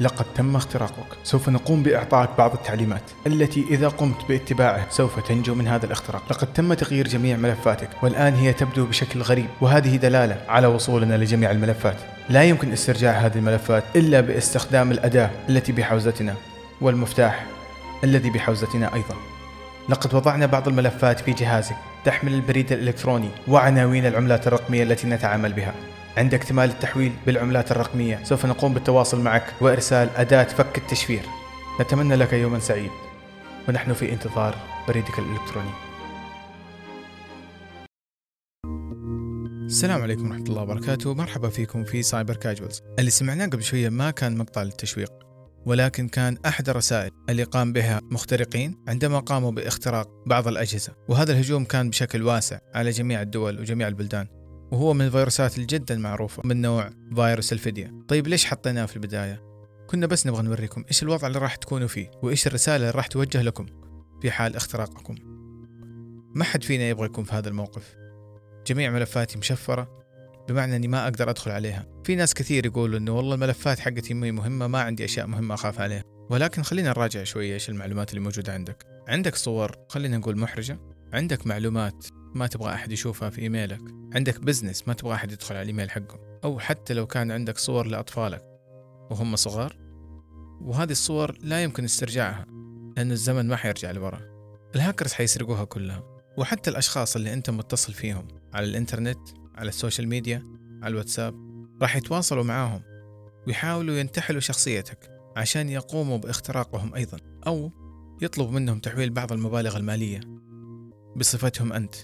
لقد تم اختراقك. سوف نقوم بإعطائك بعض التعليمات التي إذا قمت باتباعه سوف تنجو من هذا الاختراق. لقد تم تغيير جميع ملفاتك والآن هي تبدو بشكل غريب وهذه دلالة على وصولنا لجميع الملفات. لا يمكن استرجاع هذه الملفات إلا باستخدام الأداة التي بحوزتنا والمفتاح الذي بحوزتنا أيضا. لقد وضعنا بعض الملفات في جهازك تحمل البريد الإلكتروني وعناوين العملات الرقمية التي نتعامل بها. عند اكتمال التحويل بالعملات الرقمية. سوف نقوم بالتواصل معك وإرسال أداة فك التشفير. نتمنى لك يوما سعيد. ونحن في انتظار بريدك الإلكتروني. السلام عليكم ورحمة الله وبركاته. مرحبا فيكم في سايبر كاجوالز اللي سمعناه قبل شوية ما كان مقطع للتشويق ولكن كان أحد الرسائل اللي قام بها مخترقين عندما قاموا باختراق بعض الأجهزة. وهذا الهجوم كان بشكل واسع على جميع الدول وجميع البلدان. وهو من الفيروسات الجدا المعروفة من نوع فيروس الفدية. طيب ليش حطيناه في البداية؟ كنا بس نبغى نوريكم إيش الوضع اللي راح تكونوا فيه وإيش الرسالة اللي راح توجه لكم في حال اختراقكم. ما حد فينا يبغى يكون في هذا الموقف. جميع ملفاتي مشفرة بمعنى إني ما أقدر أدخل عليها. في ناس كثير يقولوا إنه والله الملفات حقتي مهمة ما عندي أشياء مهمة أخاف عليها. ولكن خلينا نراجع شوية إيش المعلومات اللي موجودة عندك. عندك صور خلينا نقول محرجة. عندك معلومات ما تبغى أحد يشوفها في إيميلك. عندك business ما تبغى أحد يدخل على الإيميل حقه. أو حتى لو كان عندك صور لأطفالك وهم صغار. وهذه الصور لا يمكن استرجاعها لأن الزمن ما حيرجع لورا. الهاكرز حيسرقوها كلها. وحتى الأشخاص اللي أنت متصل فيهم على الإنترنت على ال social media على الواتساب راح يتواصلوا معاهم. ويحاولوا ينتحلوا شخصيتك عشان يقوموا باختراقهم أيضا. أو يطلبوا منهم تحويل بعض المبالغ المالية بصفتهم أنت.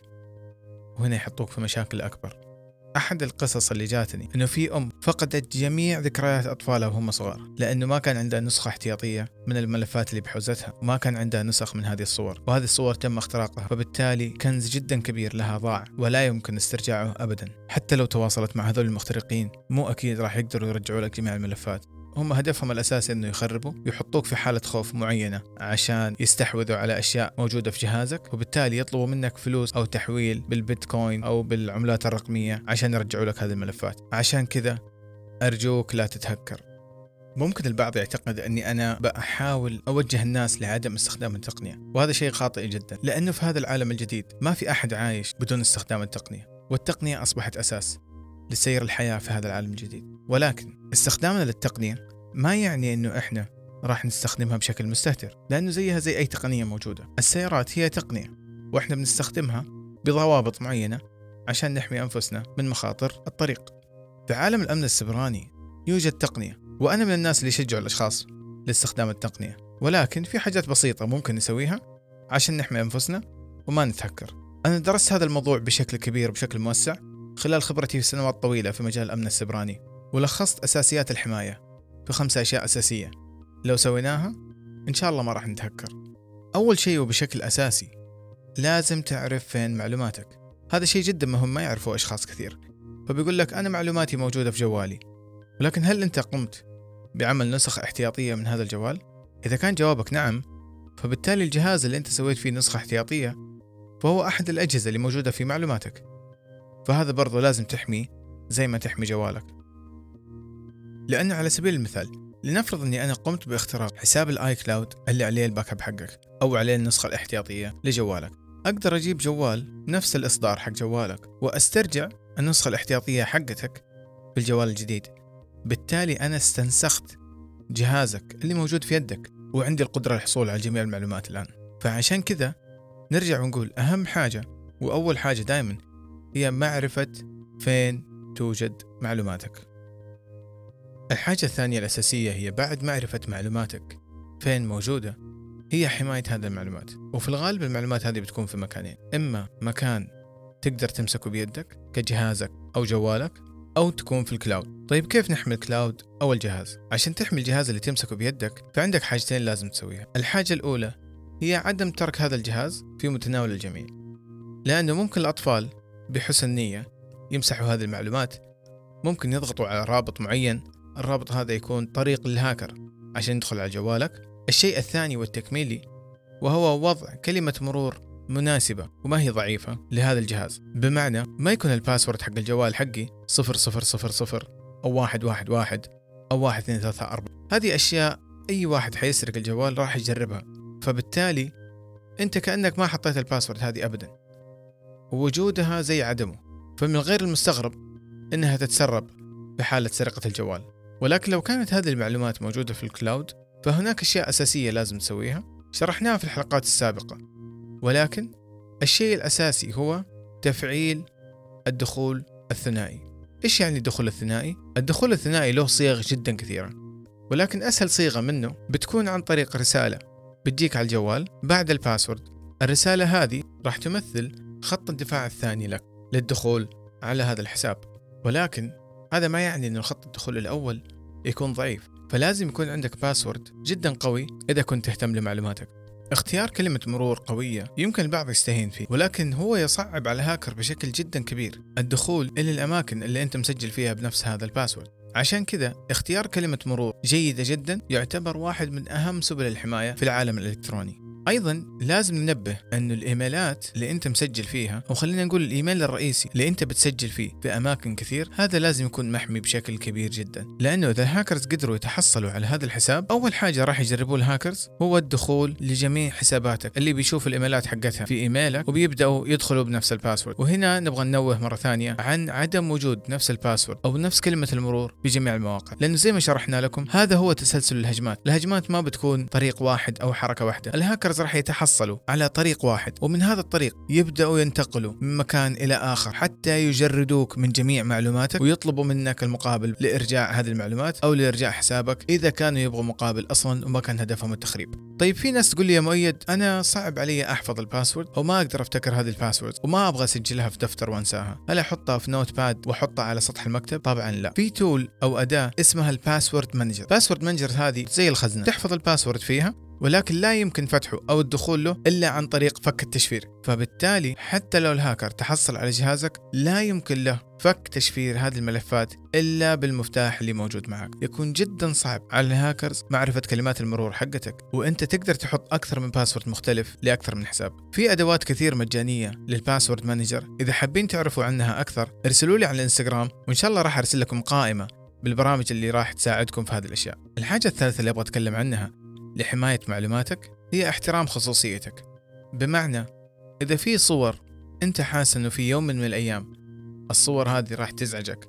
وهنا يحطوك في مشاكل أكبر. أحد القصص اللي جاتني إنه في أم فقدت جميع ذكريات أطفالها وهم صغار لأنه ما كان عندها نسخة احتياطية من الملفات اللي بحوزتها وما كان عندها نسخ من هذه الصور وهذه الصور تم اختراقها فبالتالي كنز جدا كبير لها ضاع ولا يمكن استرجاعه أبدا حتى لو تواصلت مع هذول المخترقين مو أكيد راح يقدروا يرجعوا لك جميع الملفات. هم هدفهم الأساسي أنه يخربوا يحطوك في حالة خوف معينة عشان يستحوذوا على أشياء موجودة في جهازك وبالتالي يطلبوا منك فلوس أو تحويل بالبيتكوين أو بالعملات الرقمية عشان يرجعوا لك هذه الملفات. عشان كذا أرجوك لا تتهكر. ممكن البعض يعتقد أني أنا بحاول أوجه الناس لعدم استخدام التقنية وهذا شيء خاطئ جدا لأنه في هذا العالم الجديد ما في أحد عايش بدون استخدام التقنية والتقنية أصبحت أساس لسير الحياة في هذا العالم الجديد. ولكن استخدامنا للتقنية ما يعني أنه إحنا راح نستخدمها بشكل مستهتر لأنه زيها زي أي تقنية موجودة. السيارات هي تقنية وإحنا بنستخدمها بضوابط معينة عشان نحمي أنفسنا من مخاطر الطريق. في عالم الأمن السبراني يوجد تقنية وأنا من الناس اللي يشجعوا الأشخاص لاستخدام التقنية. ولكن في حاجات بسيطة ممكن نسويها عشان نحمي أنفسنا وما نتهكر. أنا درست هذا الموضوع بشكل كبير بشكل موسع خلال خبرتي في سنوات طويلة في مجال الأمن السبراني ولخصت أساسيات الحماية في خمسة أشياء أساسية. لو سويناها إن شاء الله ما راح نتهكر. أول شيء وبشكل أساسي لازم تعرف فين معلوماتك. هذا شيء جدا مهم ما يعرفه أشخاص كثير. فبيقول لك أنا معلوماتي موجودة في جوالي. ولكن هل أنت قمت بعمل نسخ احتياطية من هذا الجوال؟ إذا كان جوابك نعم فبالتالي الجهاز اللي أنت سويت فيه نسخة احتياطية فهو أحد الأجهزة اللي موجودة في معلوماتك. فهذا برضو لازم تحميه زي ما تحمي جوالك. لأنه على سبيل المثال لنفرض أني أنا قمت باختراق حساب الآي كلاود اللي عليه ال backup حقك أو عليه النسخة الاحتياطية لجوالك. أقدر أجيب جوال نفس الإصدار حق جوالك وأسترجع النسخة الاحتياطية حقتك في الجوال الجديد. بالتالي أنا استنسخت جهازك اللي موجود في يدك وعندي القدرة للحصول على جميع المعلومات الآن. فعشان كذا نرجع ونقول أهم حاجة وأول حاجة دائما هي معرفة فين توجد معلوماتك. الحاجة الثانية الأساسية هي بعد معرفة معلوماتك فين موجودة هي حماية هذه المعلومات. وفي الغالب المعلومات هذه بتكون في مكانين. إما مكان تقدر تمسكه بيدك كجهازك أو جوالك أو تكون في الكلاود. طيب كيف نحمي الكلاود أو الجهاز؟ عشان تحمي الجهاز اللي تمسكه بيدك فعندك حاجتين لازم تسويها. الحاجة الأولى هي عدم ترك هذا الجهاز في متناول الجميع لأنه ممكن الأطفال بحسن نية يمسحوا هذه المعلومات. ممكن يضغطوا على رابط معين الرابط هذا يكون طريق للهاكر عشان يدخل على جوالك. الشيء الثاني والتكميلي وهو وضع كلمة مرور مناسبة وما هي ضعيفة لهذا الجهاز. بمعنى ما يكون ال password حق الجوال حقي صفر صفر صفر صفر أو واحد واحد واحد أو واحد اثنين ثلاثة أربعة. هذه أشياء أي واحد حيسرق الجوال راح يجربها. فبالتالي أنت كأنك ما حطيت ال password هذه أبدا. ووجودها زي عدمه فمن غير المستغرب أنها تتسرب بحالة سرقة الجوال. ولكن لو كانت هذه المعلومات موجودة في ال cloud فهناك أشياء أساسية لازم تسويها شرحناها في الحلقات السابقة. ولكن الشيء الأساسي هو تفعيل الدخول الثنائي. إيش يعني الدخول الثنائي؟ الدخول الثنائي له صيغ جدا كثيرة ولكن أسهل صيغة منه بتكون عن طريق رسالة بتجيك على الجوال بعد الباسورد. الرسالة هذه راح تمثل خط الدفاع الثاني لك للدخول على هذا الحساب. ولكن هذا ما يعني أن خط الدخول الأول يكون ضعيف. فلازم يكون عندك password جدا قوي إذا كنت تهتم لمعلوماتك. اختيار كلمة مرور قوية يمكن البعض يستهين فيه ولكن هو يصعب على الهاكر بشكل جدا كبير الدخول إلى الأماكن اللي أنت مسجل فيها بنفس هذا ال password عشان كذا اختيار كلمة مرور جيدة جدا يعتبر واحد من أهم سبل الحماية في العالم الإلكتروني. أيضا لازم ننبه انه الإيميلات اللي أنت مسجل فيها أو خلينا نقول الإيميل الرئيسي اللي أنت بتسجل فيه في أماكن كثير هذا لازم يكون محمي بشكل كبير جدا. لأنه إذا الهاكرز قدروا يتحصلوا على هذا الحساب أول حاجة راح يجربوه الهاكرز هو الدخول لجميع حساباتك. اللي بيشوف الإيميلات حقتها في إيميلك وبيبدأوا يدخلوا بنفس ال password. وهنا نبغى ننوه مرة ثانية عن عدم وجود نفس ال password أو نفس كلمة المرور بجميع المواقع. لأنه زي ما شرحنا لكم هذا هو تسلسل الهجمات. الهجمات ما بتكون طريق واحد أو حركة واحدة. ال hacker ال hackers راح يتحصلوا على طريق واحد ومن هذا الطريق يبدأوا ينتقلوا من مكان إلى آخر حتى يجردوك من جميع معلوماتك ويطلبوا منك المقابل لإرجاع هذه المعلومات أو لإرجاع حسابك إذا كانوا يبغوا مقابل أصلا وما كان هدفهم التخريب. طيب في ناس تقول لي يا مؤيد أنا صعب علي أحفظ ال password أو ما أقدر أفتكر هذه ال password وما أبغى أسجلها في دفتر وأنساها. هل أحطها في Notepad وأحطها على سطح المكتب؟ طبعا لا. في tool أو أداة اسمها ال password manager. password manager هذه زي الخزنة. تحفظ ال password فيها؟ ولكن لا يمكن فتحه أو الدخول له إلا عن طريق فك التشفير. فبالتالي حتى لو الهاكر تحصل على جهازك لا يمكن له فك تشفير هذه الملفات إلا بالمفتاح اللي موجود معك. يكون جدا صعب على الهاكرز معرفة كلمات المرور حقتك وأنت تقدر تحط أكثر من password مختلف لأكثر من حساب. في أدوات كثير مجانية لل password manager إذا حابين تعرفوا عنها أكثر ارسلوا لي على الإنستغرام وإن شاء الله راح أرسل لكم قائمة بالبرامج اللي راح تساعدكم في هذه الأشياء. الحاجة الثالثة اللي أبغى أتكلم عنها لحماية معلوماتك هي احترام خصوصيتك. بمعنى إذا في صور أنت حاسس أنه في يوم من الأيام الصور هذه راح تزعجك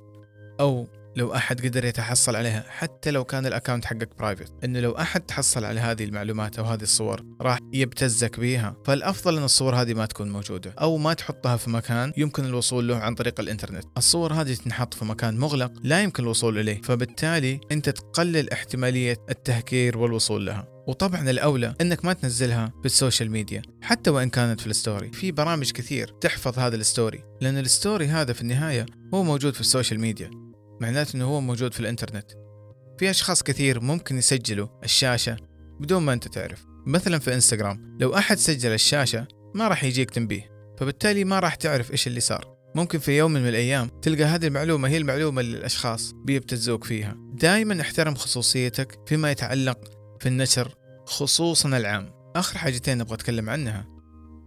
أو لو أحد قدر يتحصل عليها حتى لو كان ال account حقك private إنه لو أحد تحصل على هذه المعلومات أو هذه الصور راح يبتزك بيها. فالأفضل أن الصور هذه ما تكون موجودة أو ما تحطها في مكان يمكن الوصول له عن طريق الإنترنت. الصور هذه تنحط في مكان مغلق لا يمكن الوصول إليه فبالتالي أنت تقلل احتمالية التهكير والوصول لها. وطبعا الأولى إنك ما تنزلها بال social media حتى وإن كانت في ال story. في برامج كثير تحفظ هذا ال story لأن ال story هذا في النهاية هو موجود في ال social media معناته إنه هو موجود في الإنترنت. في أشخاص كثير ممكن يسجلوا الشاشة بدون ما أنت تعرف. مثلا في إنستغرام لو أحد سجل الشاشة ما راح يجيك تنبيه فبالتالي ما راح تعرف إيش اللي صار. ممكن في يوم من الأيام تلقى هذه المعلومة هي المعلومة اللي الأشخاص بيبتزوك فيها. دائما احترم خصوصيتك فيما يتعلق في النشر خصوصا العام. آخر حاجتين أبغى أتكلم عنها.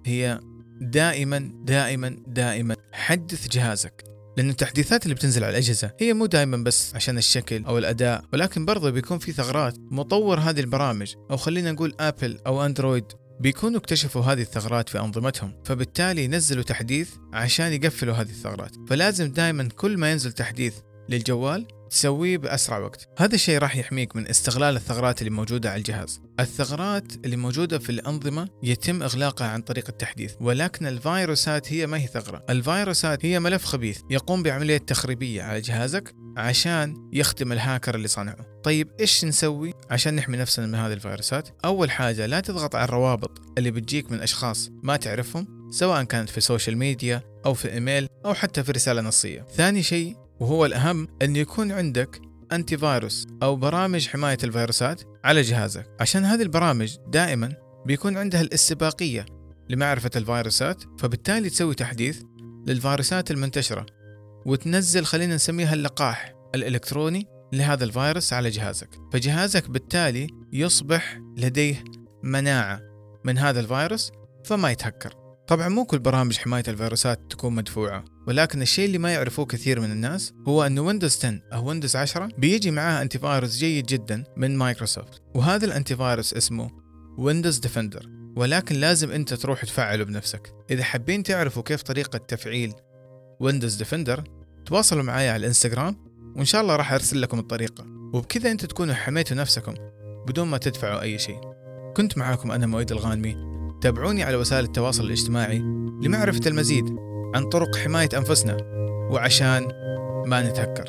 هي دائما دائما دائما حدث جهازك. لأن التحديثات اللي بتنزل على الأجهزة هي مو دائما بس عشان الشكل أو الأداء ولكن برضه بيكون في ثغرات. مطور هذه البرامج أو خلينا نقول أبل أو أندرويد بيكونوا اكتشفوا هذه الثغرات في أنظمتهم فبالتالي ينزلوا تحديث عشان يقفلوا هذه الثغرات. فلازم دائما كل ما ينزل تحديث للجوال تسويه بأسرع وقت. هذا الشيء راح يحميك من استغلال الثغرات اللي موجودة على الجهاز. الثغرات اللي موجودة في الأنظمة يتم إغلاقها عن طريق التحديث ولكن الفيروسات هي ما هي ثغرة. الفيروسات هي ملف خبيث يقوم بعملية تخريبية على جهازك عشان يخدم الهاكر اللي صنعه طيب إيش نسوي عشان نحمي نفسنا من هذه الفيروسات؟ أول حاجة لا تضغط على الروابط اللي بتجيك من أشخاص ما تعرفهم سواء كانت في ال social media أو في إيميل أو حتى في رسالة نصية. ثاني شيء وهو الأهم أن يكون عندك antivirus أو برامج حماية الفيروسات على جهازك. عشان هذه البرامج دائما بيكون عندها الاستباقية لمعرفة الفيروسات فبالتالي تسوي تحديث للفيروسات المنتشرة وتنزل خلينا نسميها اللقاح الإلكتروني لهذا الفيروس على جهازك. فجهازك بالتالي يصبح لديه مناعة من هذا الفيروس فما يتهكر. طبعا مو كل برامج حماية الفيروسات تكون مدفوعة ولكن الشيء اللي ما يعرفوه كثير من الناس هو أن Windows 10 أو Windows 10 بيجي معاه antivirus جيد جدا من مايكروسوفت وهذا ال antivirus اسمه Windows Defender ولكن لازم أنت تروح تفعله بنفسك. إذا حابين تعرفوا كيف طريقة تفعيل Windows Defender تواصلوا معي على الانستغرام وإن شاء الله راح أرسل لكم الطريقة. وبكذا أنتوا تكونوا حميتوا نفسكم بدون ما تدفعوا أي شيء. كنت معاكم أنا مؤيد الغانمي. تابعوني على وسائل التواصل الاجتماعي لمعرفة المزيد عن طرق حماية أنفسنا وعشان ما نتهكر.